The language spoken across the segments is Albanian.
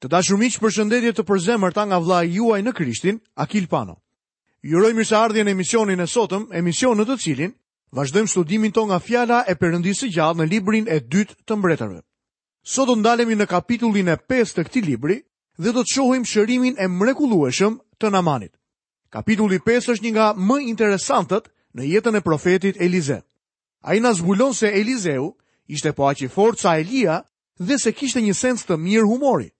Të dashur miq, përshëndetje të përzemërta nga vllai juaj në Krishtin, Akil Pano. Ju uroj mirëseardhje në emisionin e sotëm, emision në të cilin vazhdojmë studimin tonë nga fjala e Perëndisë së gjallë në librin e dytë të mbretërve. Sot do ndalemi në kapitullin e 5 të këtij libri dhe do të shohim shërimin e mrekullueshëm të Namanit. Kapitulli 5 është një nga më interesantët në jetën e profetit Elize. Ai na zbulon se Elizeu ishte po aq i fortë sa Elia dhe se kishte një sens të mirë humori.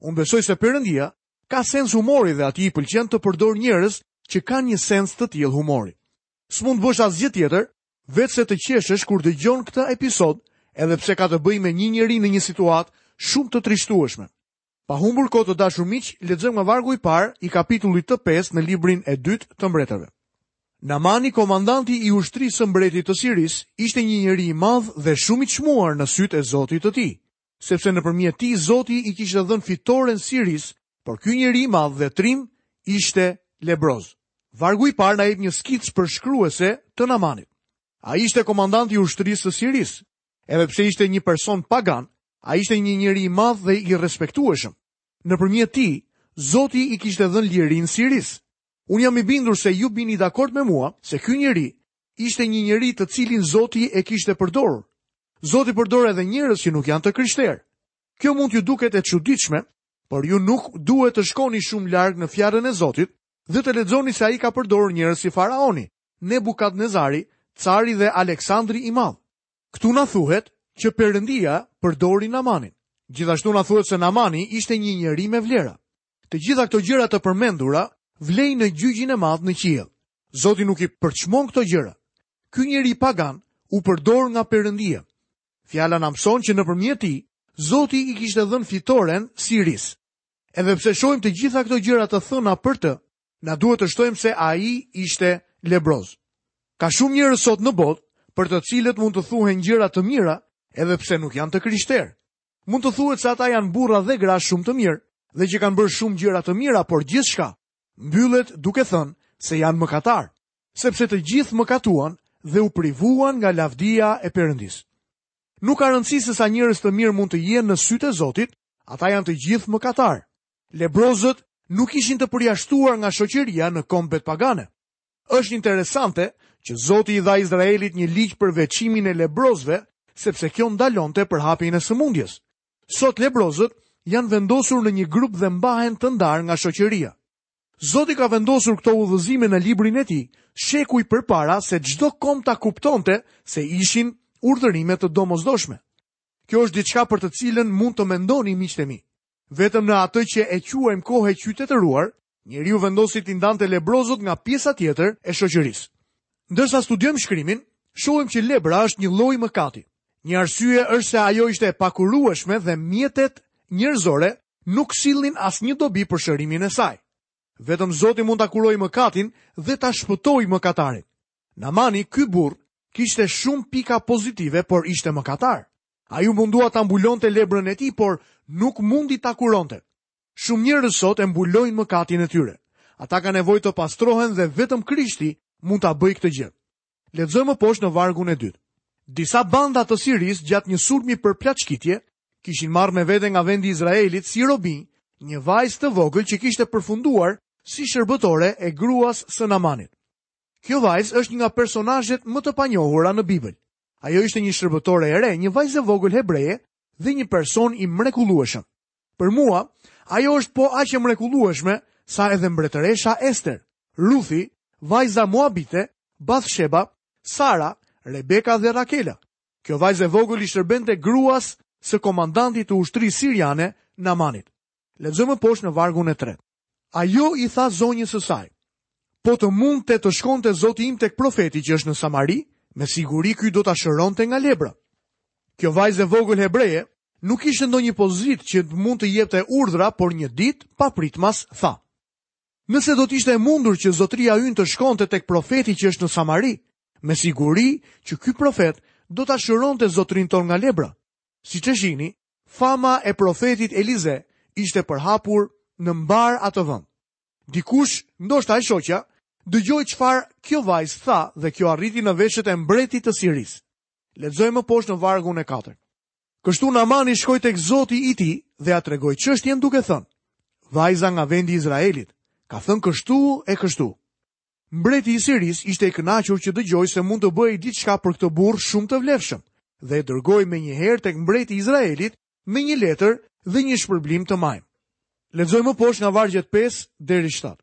Unë besoj se Perëndia ka sens humori dhe atij i pëlqen të përdorë njerëz që kanë një sens të tillë humori. S'mund bësh asgjë tjetër veçse të qeshësh kur dëgjon këtë episod, edhe pse ka të bëjë me një njeri në një situatë shumë të trishtueshme. Pa humbur kohë të dashur miq, lexojmë nga vargu i parë i kapitullit të pestë në librin e dytë të mbretërve. Namani, komandanti i ushtrisë së mbretit të Sirisë, ishte një njeri i madh dhe shumë i çmuar në sytë e Zotit të tij, sepse nëpërmjet tij Zoti i kishte dhënë fitoren Sirisë, por ky njeri i madh dhe trim ishte lebroz. Vargu i parë na jep një skicë përshkruese të Namanit. Ai ishte komandanti i ushtrisë së Sirisë. Edhe pse ishte një person pagan, ai ishte një njeri i madh dhe i respektueshëm. Nëpërmjet tij, Zoti i kishte dhënë lirinë Sirisë. Unë jam i bindur se ju bini dakord me mua se ky njeri ishte një njeri të cilin Zoti e kishte përdorur. Zoti përdor edhe njerëz që nuk janë të krishterë. Kjo mund t'ju duket e çuditshme, por ju nuk duhet të shkoni shumë larg në fjalën e Zotit dhe të lexoni se ai ka përdorur njerëz si faraoni, Nebukadnezari, Cari dhe Aleksandri i Madh. Këtu na thuhet që Perëndia përdori Namanin. Gjithashtu na thuhet se Namani ishte një njeri me vlera. Të gjitha këto gjëra të përmendura vlejnë në gjyqin e madh në qiell. Zoti nuk i përçmon këto gjëra. Ky njeri pagan u përdor nga Perëndia. Fjala na mëson që nëpërmjet tij Zoti i kishte dhënë fitoren Sirisë. Edhe pse shohim të gjitha këto gjëra të thëna për të, Na duhet të shtojmë se ai ishte lebroz. Ka shumë njerëz sot në botë për të cilët mund të thuhen gjëra të mira edhe pse nuk janë të krishterë. Mund të thuhet se ata janë burra dhe gra shumë të mirë dhe që kanë bërë shumë gjëra të mira, por gjithçka mbyllet duke thënë se janë mëkatarë, sepse të gjithë mëkatuan dhe u privuan nga lavdia e Perëndisë. Nuk ka rëndësi se sa njerëz të mirë mund të jenë në sytë e Zotit, ata janë të gjithë mëkatarë. Lebrozët nuk ishin të përjashtuar nga shoqëria në kombet pagane. Është interesante që Zoti i dha Izraelit një ligj për veçimin e lebrozëve, sepse kjo ndalonte përhapjen e sëmundjes. Sot lebrozët janë vendosur në një grup dhe mbahen të ndarë nga shoqëria. Zoti ka vendosur këto udhëzime në librin e tij, shekuj përpara se çdo komb ta kuptonte se ishin urdhërime të domosdoshme. Kjo është diçka për të cilën mund të mendoni miqtë e mi. Vetëm në atë që e quajmë kohë e qytetëruar, njeriu vendosi t'i ndante lebrozët nga pjesa tjetër e shoqërisë. Ndërsa studiojmë shkrimin, shohim që lebra është një lloj mëkati. Një arsye është se ajo ishte e pakurueshme dhe mjetet njerëzore nuk sillnin asnjë dobi për shërimin e saj. Vetëm Zoti mund ta kurojë mëkatin dhe ta shpëtojë mëkatarin. Namani, ky burrë, kishte shumë pika pozitive, por ishte mëkatar. Ai u mundua ta mbulonte lebrën e tij, por nuk mundi ta kuronte. Shumë njerëz sot e mbulojnë mëkatin e tyre. Ata kanë nevojë të pastrohen dhe vetëm Krishti mund ta bëjë këtë gjë. Lexojmë më poshtë në vargun e dytë. Disa banda të Sirisë gjatë një sulmi për plaçkitje kishin marrë me vete nga vendi i Izraelit si robinë një vajzë të vogël që kishte përfunduar si shërbëtore e gruas së Namanit. Kjo vajzë është një nga personazhet më të panjohura në Bibël. Ajo ishte një shërbëtore e re, një vajzë e vogël hebreje dhe një person i mrekullueshëm. Për mua, ajo është po aq e mrekullueshme sa edhe mbretëresha Ester, Ruthi, vajza Moabite, Bathsheba, Sara, Rebeka dhe Rakela. Kjo vajzë e vogël i shërbente gruas së komandantit të ushtrisë siriane Namanit. Lexojmë më poshtë në vargun e tretë. Ajo i tha zonjës së saj, Po të mundte të shkonte zoti im tek profeti që është në Samari, me siguri ky do ta shëronte nga lebra. Kjo vajzë e vogël hebreje nuk ishte ndonjë pozitë që mund të jepte urdhra, por një ditë, papritmas, tha. Nëse do të ishte e mundur që zotëria ynë të shkonte tek profeti që është në Samari, me siguri që ky profet do ta shëronte zotërinë tonë nga lebra. Siç e shihni, Fama e profetit Elize ishte përhapur në mbarë atë vend. Dikush, ndoshta e shoqja, dëgjoi çfarë kjo vajzë tha dhe kjo arriti në veshët e mbretit të Sirisë. Lexojmë më poshtë në vargun e katërt. Kështu Namani shkoi tek zoti i tij dhe ia tregoi çështjen duke thënë: Vajza nga vendi i Izraelit ka thënë kështu e kështu. Mbreti i Sirisë ishte i kënaqur që dëgjoi se mund të bëhej diçka për këtë burrë shumë të vlefshëm dhe e dërgoi menjëherë tek mbreti i Izraelit me një letër dhe një shpërblim të majmë. Lexojmë më poshtë nga vargjet 5 deri 7.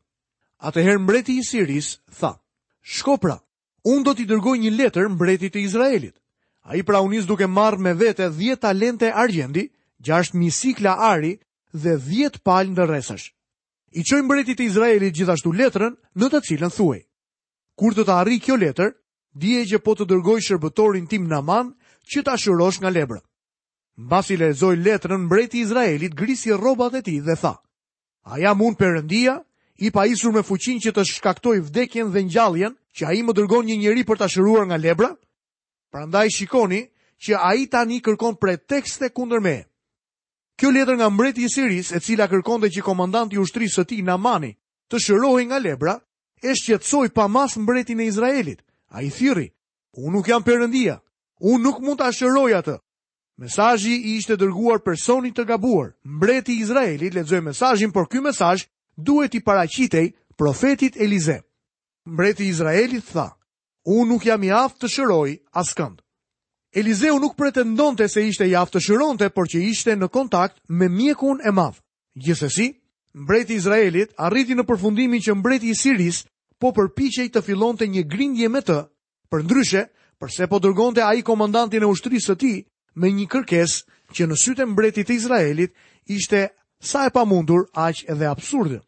Atëherë mbreti i Sirisë tha: Shko pra, unë do t'i dërgoj një letër mbretit të Izraelit. Ai pra u nis duke marrë me vete 10 talente argjendi, 6000 sikla ari dhe 10 palë ndërresash. I çoi mbretit të Izraelit gjithashtu letrën, në të cilën thuhej, Kur të të arrijë kjo letër, dije që po të dërgoj shërbëtorin tim Naman që ta shërosh nga lebra. Mbasi lexoi letrën, mbreti i Izraelit grisi rrobat e tij dhe tha: A jam unë Perëndia, i pajisur me fuqinë që të shkaktoj vdekjen dhe ngjalljen, që ai më dërgon një njeri për ta shëruar nga lebra? Prandaj shikoni që ai tani kërkon pretekste kundër meje. Kjo letër nga mbreti i Sirisë, e cila kërkonte që komandanti i ushtrisë së tij, Namani, të shërohej nga lebra, e shqetësoi pa masë mbretin e Izraelit. Ai thirri, Unë nuk jam Perëndia. Unë nuk mund ta shëroj atë. Mesazhi i ishte dërguar personit të gabuar. Mbreti i Izraelit lexoi mesazhin, por ky mesazh duhej t'i paraqitej profetit Elize. Mbreti i Izraelit tha, Unë nuk jam i aftë të shëroj askënd. Elizeu nuk pretendonte se ishte i aftë të shëronte, por që ishte në kontakt me Mjekun e Madh. Gjithsesi, mbreti i Izraelit arriti në përfundimin që mbreti i Sirisë po përpiqej të fillonte një grindje me të, përndryshe, përse po dërgonte ai komandantin e ushtrisë së tij me një kërkesë që në sytë e mbretit të Izraelit ishte sa e pamundur, aq edhe absurde.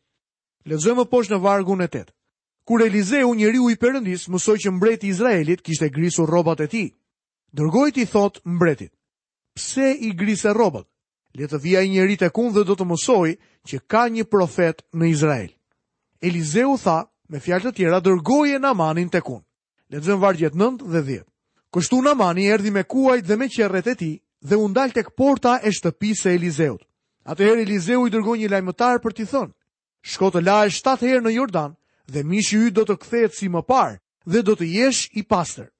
Lexojmë më poshtë në vargun e tetë. Kur Elizeu, njeriu i Perëndisë, mësoi që mbreti i Izraelit kishte grisur rrobat e tij, dërgoi t'i thotë mbretit, Pse i grise rrobat? Le të vijë ai njeri tek unë dhe do të mësojë që ka një profet në Izrael. Elizeu tha, me fjalë të tjera, dërgoje Namanin tek unë. Lexojmë vargjet 9 dhe 10. Kështu Namani erdhi me kuajt dhe me qerret e tij dhe u ndal tek porta e shtëpisë së Elizeut. Atëherë Elizeu i dërgoi një lajmëtar për t'i thënë, Shko të lahesh shtatë herë në Jordan dhe mishi yt do të kthehet si më parë dhe do të jesh i pastër.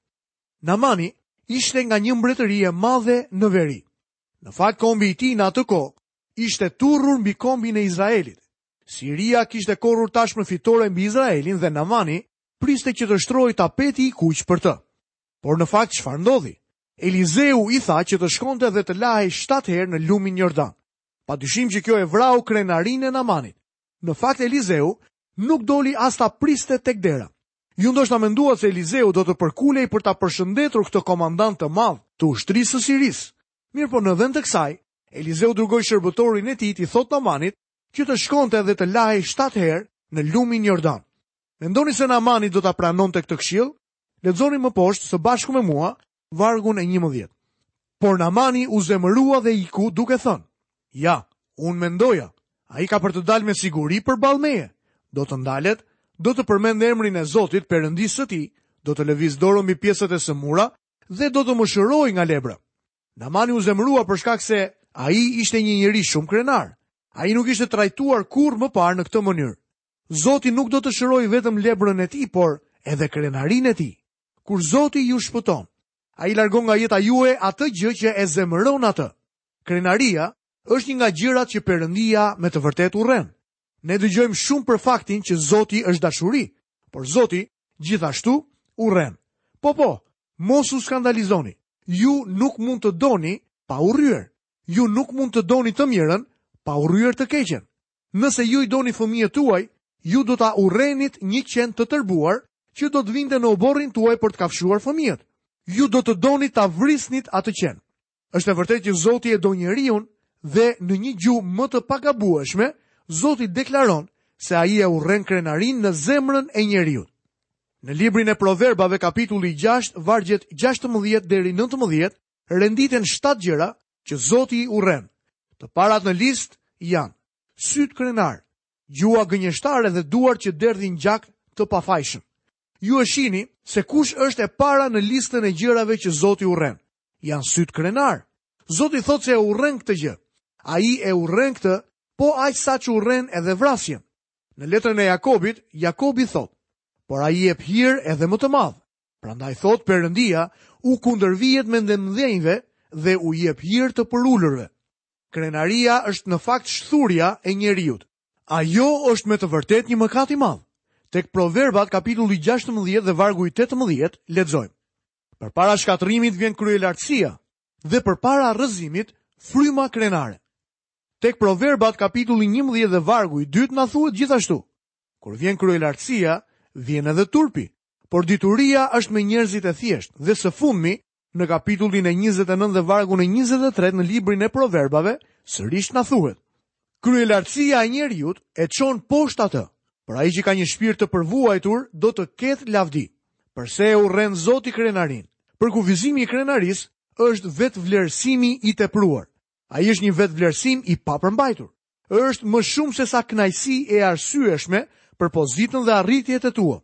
Namani ishte nga një mbretëri e madhe në veri. Në fakt kombi i tij në atë kohë ishte turrur mbi kombin e Izraelit. Siria kishte korrur tashmë fitore mbi Izraelin dhe Namani priste që të shtrohej tapeti i kuq për të. Por në fakt çfarë ndodhi? Elizeu i tha që të shkonte dhe të lahej 7 herë në lumin Jordan. Padyshim që kjo e vrau krenarinë e Namanit. Në fakt Elizeu nuk doli as ta priste tek dera. Ju ndoshta menduat se Elizeu do të përkulej për ta përshëndetur këtë komandant të madh të ushtrisë së Sirisë. Mirëpo në vend të kësaj, Elizeu dërgoi shërbëtorin e tij t'i thotë Namanit që të shkonte dhe të lahej shtatë herë në lumin Jordan. Mendoni se Namani do ta pranonte këtë këshillë? Lexoni më poshtë së bashku me mua Vargun e njëmbëdhjetë. Por Namani u zemërua dhe iku, duke thënë, Ja, unë mendoja, ai ka për të dalë me siguri përballë meje. Do të ndalet, do të përmendë emrin e Zotit, Perëndisë së tij, do të lëvizë dorën mbi pjesët e sëmura dhe do të më shërojë nga lebra. Namani u zemërua për shkak se ai ishte një njeri shumë krenar. Ai nuk ishte trajtuar kurrë më parë në këtë mënyrë. Zoti nuk do të shërojë vetëm lebrën e tij, por edhe krenarinë e tij. Kur Zoti ju shpëton, Ai largon nga jeta juaj atë gjë që e zemëron Atë. Krenaria është një nga gjërat që Perëndia me të vërtetë urren. Ne dëgjojmë shumë për faktin që Zoti është dashuri, por Zoti gjithashtu urren. Po po, mos u skandalizoni. Ju nuk mund të doni pa urryer. Ju nuk mund të doni të mirën pa urryer të keqen. Nëse ju i doni fëmijët tuaj, ju do ta urrenit një qen të tërbuar që do të vinte në oborrin tuaj për të kafshuar fëmijët. Ju do të donit ta vrisnit atë qen. Është e vërtetë që Zoti e do njeriun dhe në një gjuhë më të pagabueshme, Zoti deklaron se ai e urren krenarinë në zemrën e njeriut. Në librin e Proverbave kapitulli 6 vargjet 16 deri 19 renditen shtatë gjëra që Zoti i urren. Të parat në listë janë sytë krenarë, gjuha gënjeshtare dhe duart që derdhin gjak të pafajshëm. Ju e shihni se kush është e para në listën e gjërave që Zoti urren. Janë sytë krenarë. Zoti thotë se e urren këtë gjë. Ai e urren këtë, po aq sa që urren edhe vrasjen. Në letrën e Jakobit, Jakobi thotë: "Por ai jep hir edhe më të madh. Prandaj thotë: Perëndia u kundërvihet mendjemëdhenjve dhe u jep hir të përulurve. Krenaria është në fakt shthurja e njeriut. Ajo është me të vërtetë një mëkat i madh. Tek Proverbat kapitulli 16 dhe vargu i 18 lexojmë: Përpara shkatërrimit vjen kryelartësia dhe përpara rrëzimit fryma krenare. Tek Proverbat kapitulli 11 dhe vargu i 2 na thuhet gjithashtu: Kur vjen kryelartësia, vjen edhe turpi, Por dituria është me njerëzit e thjeshtë dhe së fundmi, në kapitullin e njëzet e nëntë dhe vargun e njëzet e tretë në librin e Proverbave, sërish na thuhet: Kryelartësia e njeriut e çon poshtë atë, por ai që ka një shpirt të përvuajtur do të ketë lavdi. Përse e urren Zoti krenarinë? Përkufizimi i krenarisë është vetëvlerësimi i tepruar. Ai është një vetëvlerësim i papërmbajtur. është më shumë se sa kënaqësi e arsyeshme për pozitën dhe arritjet e tua.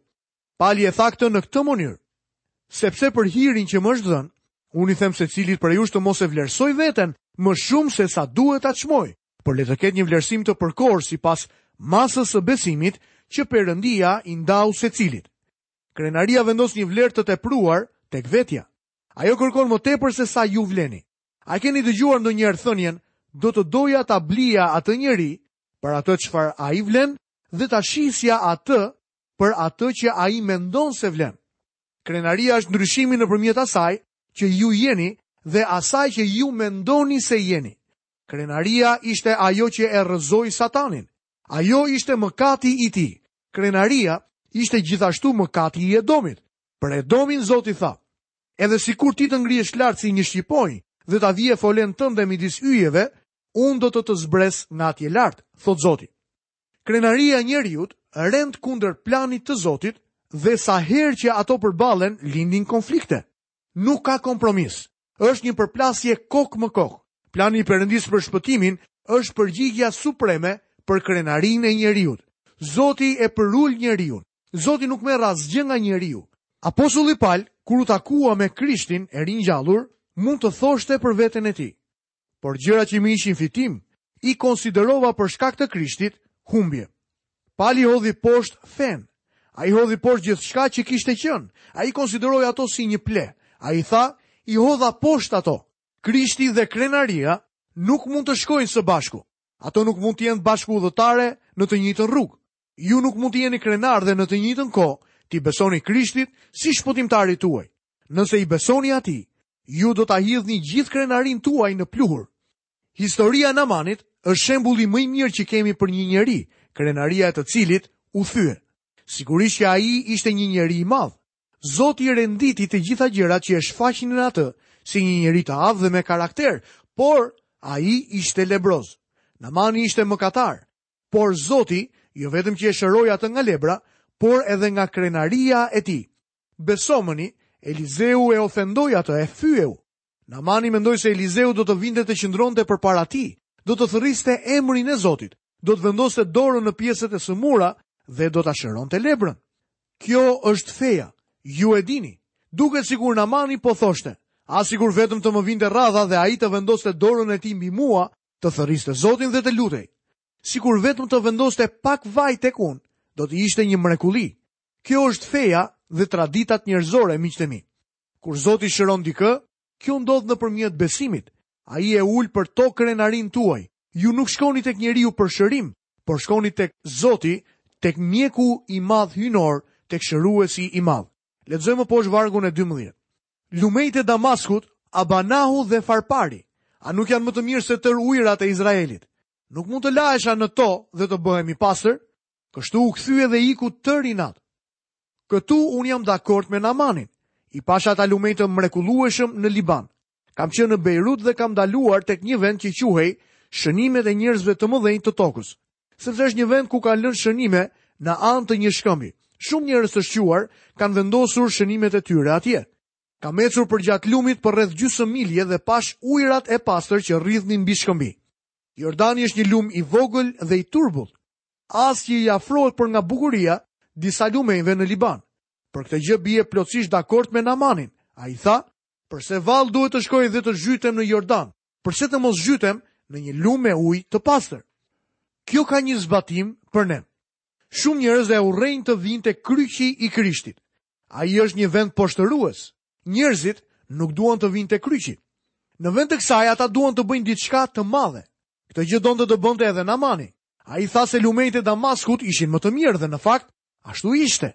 Pali e tha këtë në këtë mënyrë. Sepse për hirin që më është dhënë, unë i them secilit prej jush të mos e vlerësojë veten më shumë se sa duhet ta çmojë, por le të ketë një vlerësim të përkorë sipas masës së besimit që Perëndia i ndau secilit. Krenaria vendos një vlerë të tepruar tek vetja. Ajo kërkon më tepër se sa ju vleni. A keni dëgjuar ndonjëherë thënien, do të doja ta blija atë njeri për atë çfarë ai vlen dhe ta shisja atë për atë që ai mendon se vlen. Krenaria është ndryshimi nëpërmjet asaj që ju jeni dhe asaj që ju mendoni se jeni. Krenaria ishte ajo që e rrëzoi Satanin. Ajo ishte mëkati i tij. Krenaria ishte gjithashtu mëkati i Edomit. Për Edomin Zoti tha: Edhe sikur ti të ngrihesh lart si një shqiponjë dhe ta vije folenë tënde midis yjeve, unë do të të zbres nga atje lart, thotë Zoti. Krenaria e njeriut rend kundër planit të Zotit dhe sa herë që ato përballen, lindin konflikte. Nuk ka kompromis. Është një përplasje kokë më kokë. Plani i Perëndisë për shpëtimin është përgjigja supreme për krenarinë e njeriut. Zoti e përul njeriun, Zoti nuk merr asgjë nga njeriu. Apostulli Pal, kur u takua me Krishtin e ringjallur, mund të thoshte për veten e tij, Por gjërat që më ishin fitim, i konsiderova për shkak të Krishtit, humbje. Pali hodhi poshtë fenë. Ai hodhi poshtë gjithçka që kishte qenë. Ai i konsideroi ato si një pleh. Ai tha, i hodha poshtë ato. Krishti dhe krenaria nuk mund të shkojnë së bashku. Ato nuk mund të jenë bashkëudhëtare në të njëjtën rrugë. Ju nuk mund të jeni krenar dhe në të njëjtën kohë t'i besoni Krishtit si shpëtimtarit tuaj. Nëse i besoni atij, ju do ta hidhni gjithë krenarinë tuaj në pluhur. Historia e Namanit është shembulli më i mirë që kemi për një njeri, krenaria e të cilit u thye. Sigurisht që ai ishte një njeri i madh. Zoti i renditi të gjitha gjërat që e shfaqnin atë si një njeri të aftë dhe me karakter, por ai ishte lebroz. Namani ishte mëkatar. Por Zoti jo vetëm që e shëroi atë nga lebra, por edhe nga krenaria e tij. Besomëni, Elizeu e ofendoi atë, e fyeu. Namani mendoi se Elizeu do të vinte të qëndronte përpara tij, do të thërriste emrin e Zotit, do të vendoste dorën në pjesët e sëmura dhe do ta shëronte lebrën. Kjo është feja, ju e dini. Duket sikur Namani po thoshte, a sikur vetëm të më vinte radha dhe ai të vendoste dorën e tij mbi mua, të thërriste Zotin dhe të lutej. Sikur vetëm të vendoste pak vaj tek unë, do të ishte një mrekulli. Kjo është feja dhe traditat njerëzore, miqtë e mi. Kur Zoti shëron dikë, kjo ndodh nëpërmjet besimit. Ai e ul përtokë krenarinë tuaj. Ju nuk shkoni tek njeriu për shërim, por shkoni tek Zoti, tek mjeku i madh hyjnor, tek shëruesi i madh. Lexojmë më poshtë vargun e 12. Lumenjtë e Damaskut, Abanahu dhe Farpari, a nuk janë më të mirë se tërë ujërat e Izraelit? Nuk mund të lahesha në to dhe të bëhem i pastër? Kështu u kthye dhe iku tërë inat. Këtu unë jam dakord me Namanin. I pashë ata lumenj të mrekullueshëm në Liban. Kam qenë në Bejrut dhe kam ndaluar tek një vend që quhej Shënimet e njerëzve të mëdhenj të tokës, sepse është një vend ku kanë lënë shënime në anë të një shkëmbi. Shumë njerëz të shquar kanë vendosur shënimet e tyre atje. Kam ecur përgjatë lumit për rreth gjysëm milje dhe pashë ujërat e pastër që rridhnin mbi shkëmbi. Jordani është një lum i vogël dhe i turbull. As që i afrohet për nga bukuria disa lumenjve në Liban. Për këtë gjë bie plotësisht dakord me Namanin. Ai tha, Përse vallë duhet të shkoj dhe të zhytem në Jordan? Përse të mos zhytem në një lum me ujë të pastër? Kjo ka një zbatim për ne. Shumë njerëz e urrejnë të vijnë te kryqi i Krishtit. Ai është një vend poshtërues. Njerëzit nuk duan të vijnë te kryqi. Në vend të kësaj ata duan të bëjnë diçka të madhe. Këtë gjë donte të bënte edhe Namani. Ai tha se lumenjtë e Damaskut ishin më të mirë dhe në fakt ashtu ishte.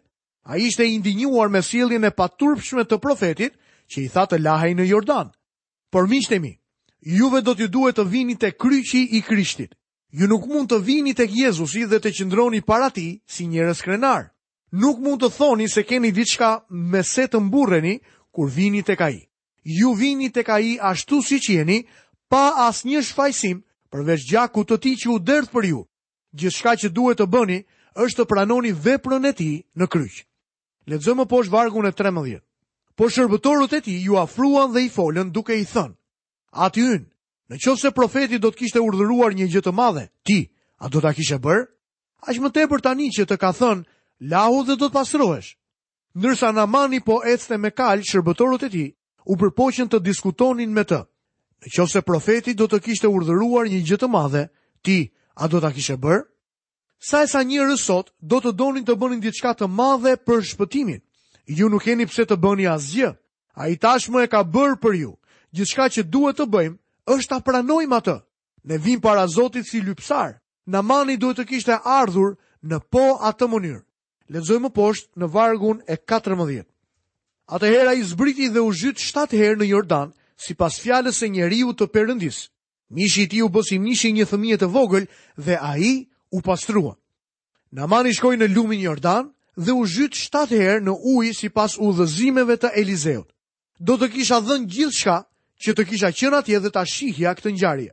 Ai ishte i indinjuar me sjelljen e paturpshme të profetit, që i tha të lahej në Jordan. Por miqtë e mi, juve do t'ju duhet të vini te kryqi i Krishtit. Ju nuk mund të vini tek Jezusi dhe të qëndroni para tij si njerëz krenarë. Nuk mund të thoni se keni diçka me se të mburreni kur vini tek ai. Ju vini tek ai ashtu siç jeni, pa asnjë shfajësim përveç gjakut të tij që u derdh për ju, Gjithçka që duhet të bëni është të pranoni veprën e tij në kryq. Lexojmë më poshtë vargun e 13. Por shërbëtorët e tij iu afruan dhe i folën duke i thënë: Ati ynë, në qoftë se profeti do të kishte urdhëruar një gjë të madhe, ti a do ta kishe bërë? Aq më tepër tani që të ka thënë, lahu dhe do të pastrohesh. Ndërsa Namani po ecte me kalë, shërbëtorët e tij u përpoqën të diskutonin me të. Në qoftë se profeti do të kishte urdhëruar një gjë të madhe, ti a do ta kishe bërë? Sa e sa njerëz sot do të donin të bënin diçka të madhe për shpëtimin. Ju nuk keni pse të bëni asgjë. Ai tashmë e ka bërë për ju. Gjithçka që duhet të bëjmë është ta pranojmë atë. Ne vijmë para Zotit si lypsarë. Namani duhet të kishte ardhur në po atë mënyrë. Lexojmë më poshtë në vargun e 14. Atëherë ai zbriti dhe u zhyt shtatë herë në Jordan, sipas fjalës së njeriut të Perëndisë. Mishi i tij u bë si mishi i një fëmije të vogël dhe ai u pastrua. Namani shkoi në lumin Jordan dhe u zhyt shtatë herë në ujë sipas udhëzimeve të Elizeut. Do të kisha dhënë gjithçka që të kisha qenë atje dhe ta shihja këtë ngjarje.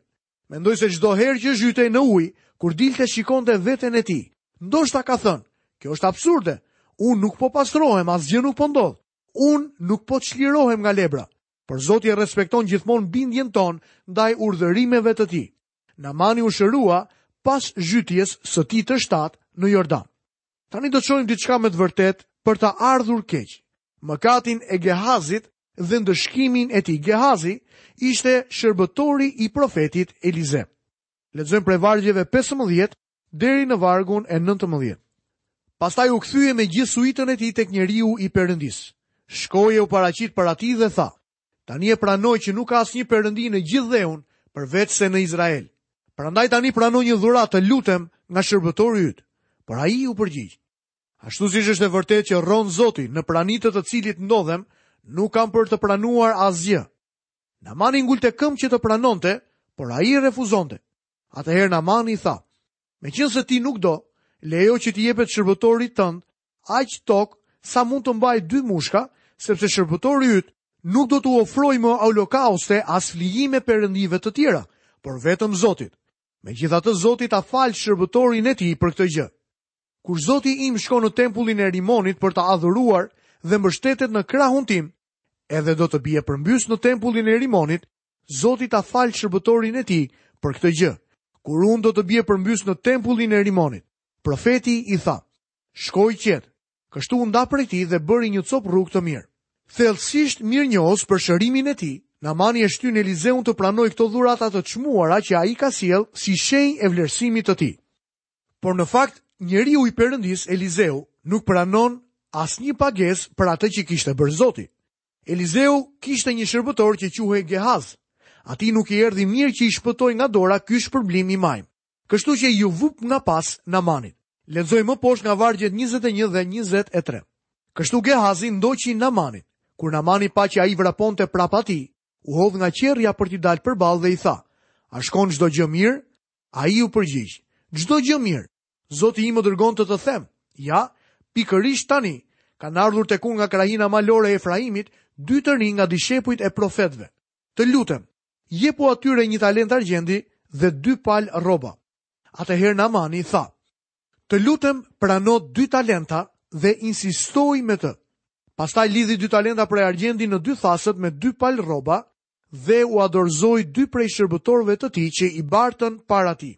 Mendoj se çdo herë që zhytej në ujë, kur dilte shikonte veten e tij. Ndoshta ka thënë, kjo është absurde, unë nuk po pastrohem, asgjë nuk po ndodh, unë nuk po çlirohem nga lebra. Por Zoti e respekton gjithmonë bindjen tonë ndaj urdhërimeve të tij. Namani u shërua pas zhytjes së tij të shtatë në Jordan. Tani do të shohim diçka me të vërtetë për të ardhur keq. Mëkatin e Gehazit dhe ndëshkimin e tij. Gehazi ishte shërbëtori i profetit Elize. Lexojmë prej vargjeve 15 deri në vargun e 19. Pastaj u kthye me gjithë suitën e tij tek njeriu i Perëndisë. Shkoi e u paraqit para tij dhe tha: Tani e pranoj që nuk ka asnjë perëndi në gjithë dheun përveçse në Izrael. Prandaj tani prano një dhuratë të lutem nga shërbëtori yt. Por ai u përgjigj. Ashtu siç është e vërtetë që rron Zoti në prani të të cilit ndodhem, nuk kam për të pranuar asgjë. Namani ngulte këmbë që të pranonte, por ai refuzonte. Atëherë Namani i tha: Meqenëse ti nuk do, lejo që t'i jepet shërbëtorit tënd Aq tokë sa mund të mbajë dy mushka, sepse shërbëtori yt nuk do t'u ofrojë më holokauste as flijime perëndive të tjera, por vetëm Zotit. Megjithatë Zoti ta falë shërbëtorin e tij për këtë gjë. Kur Zoti im shkon në tempullin e Rimonit për të adhuruar dhe mbështetet në krahun tim, edhe do të bie përmbys në tempullin e Rimonit, Zoti ta falë shërbëtorin e tij për këtë gjë. Kur unë do të bie përmbys në tempullin e Rimonit, profeti i tha: Shko i qetë. Kështu u nda prej tij dhe bëri një copë rrugë të mirë. Thellësisht mirënjohës për shërimin e tij, Namani e shtyn Elizeun të pranojë këto dhurata të çmuara që ai ka sjellë si shenjë e vlerësimit të tij. Por në fakt, njeriu i Perëndisë, Elizeu, nuk pranon asnjë pagesë për atë që kishte bërë Zoti. Elizeu kishte një shërbëtor që quhej Gehaz. Atij nuk i erdhi mirë që i shpëtoi nga dora ky shpërblim i majmë. Kështu që iu vu nga pas Namanit. Lexojmë më poshtë nga vargjet njëzet e një dhe njëzet e tre. Kështu Gehazi ndoqi Namanin. Kur Namani pa që ai vraponte prapa tij, u hodh nga qerrja për t'i dalë përballë dhe i tha: A shkon çdo gjë mirë? Ai u përgjigj: Çdo gjë mirë. Zoti im më dërgon të të them, ja, pikërisht tani kanë ardhur tek unë nga krahina malore e Efraimit dy të rinj nga dishepujt e profetëve. Të lutem, Jepu atyre një talent argjendi dhe dy palë rroba. Atëherë Namani tha, Të lutem prano dy talenta dhe insistoi me të. Pastaj lidhi dy talenta prej argjendi në dy thasët me dy palë rroba dhe ua dorëzoi dy prej shërbëtorëve të tij që i bartën para tij.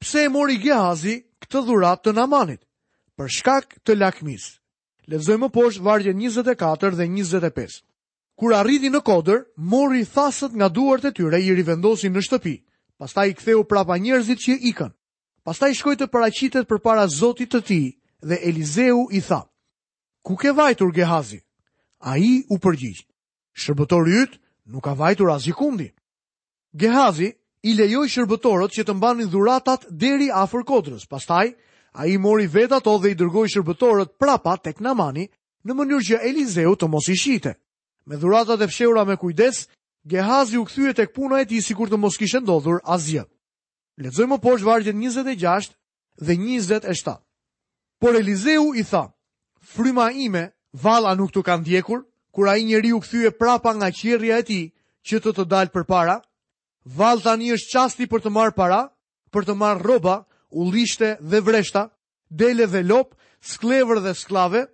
Pse e mori Gehazi këtë dhuratë të Namanit? Për shkak të lakmisë. Lexojmë më poshtë vargjet 24 dhe 25. Kur arriti në kodër, mori thasët nga duart e tyre i rivendosi në shtëpi. Pastaj i ktheu prapa njerëzit që ikën. Pastaj shkoi të paraqitet përpara zotit të tij dhe Elizeu i tha, Ku ke vajtur Gehazi? Ai u përgjigj, Shërbëtori yt nuk ka vajtur asgjëkundi. Gehazi i lejoi shërbëtorët që të mbanin dhuratat deri afër kodrës. Pastaj ai i mori vetë ato dhe i dërgoi shërbëtorët prapa tek Namani në mënyrë që Elizeu të mos i shihte. Me dhuratat e fshehura me kujdes, Gehazi u kthye tek puna e tij sikur të mos kishte ndodhur asgjë. Lexojmë më poshtë vargjet 26 dhe 27. Por Elizeu i tha, fryma ime, vallë a nuk të ka ndjekur, kur ai njeri u kthye prapa nga qerrja e tij, që të të dalë përpara, vallë tani është çasti për të marrë para, për të marrë rroba, ullishte dhe vreshta, dele dhe lopë, skllevër dhe skllave,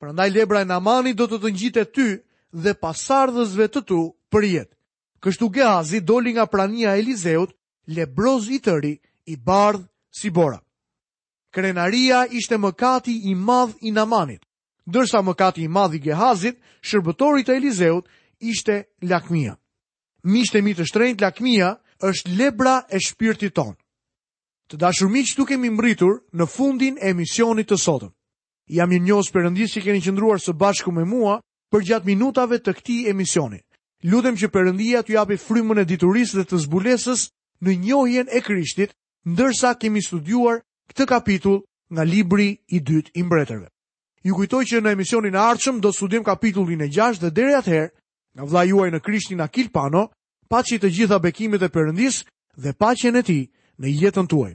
prandaj lebra e Namanit do të të ngjitet ty dhe pasardhësve të tu përjetë. Kështu Gehazi doli nga prania e Elizeut, lebroz i tëri, i bardhë si bora. Krenaria ishte mëkati i madh i Namanit, ndërsa mëkati i madh i Gehazit, shërbëtorit të Elizeut, ishte lakmia. Miqtë e mi të shtrenjtë, lakmia është lebra e shpirtit tonë. Të dashur miq, këtu kemi mbërritur në fundin e emisionit të sotëm. Jam mirënjohës Perëndisë që keni qëndruar së bashku me mua përgjatë minutave të këtij emisioni. Lutem që Perëndia t'ju japi frymën e diturisë dhe të zbulesës në njohjen e Krishtit, ndërsa kemi studiuar këtë kapitull nga libri i dytë i mbretërve. Ju kujtoj që në emisionin e ardhshëm do të studiojmë kapitullin e 6 dhe deri atëherë, nga vëllai juaj në Krishtin Akil Pano, paçi të gjitha bekimet e Perëndisë dhe paqen e Tij në jetën tuaj.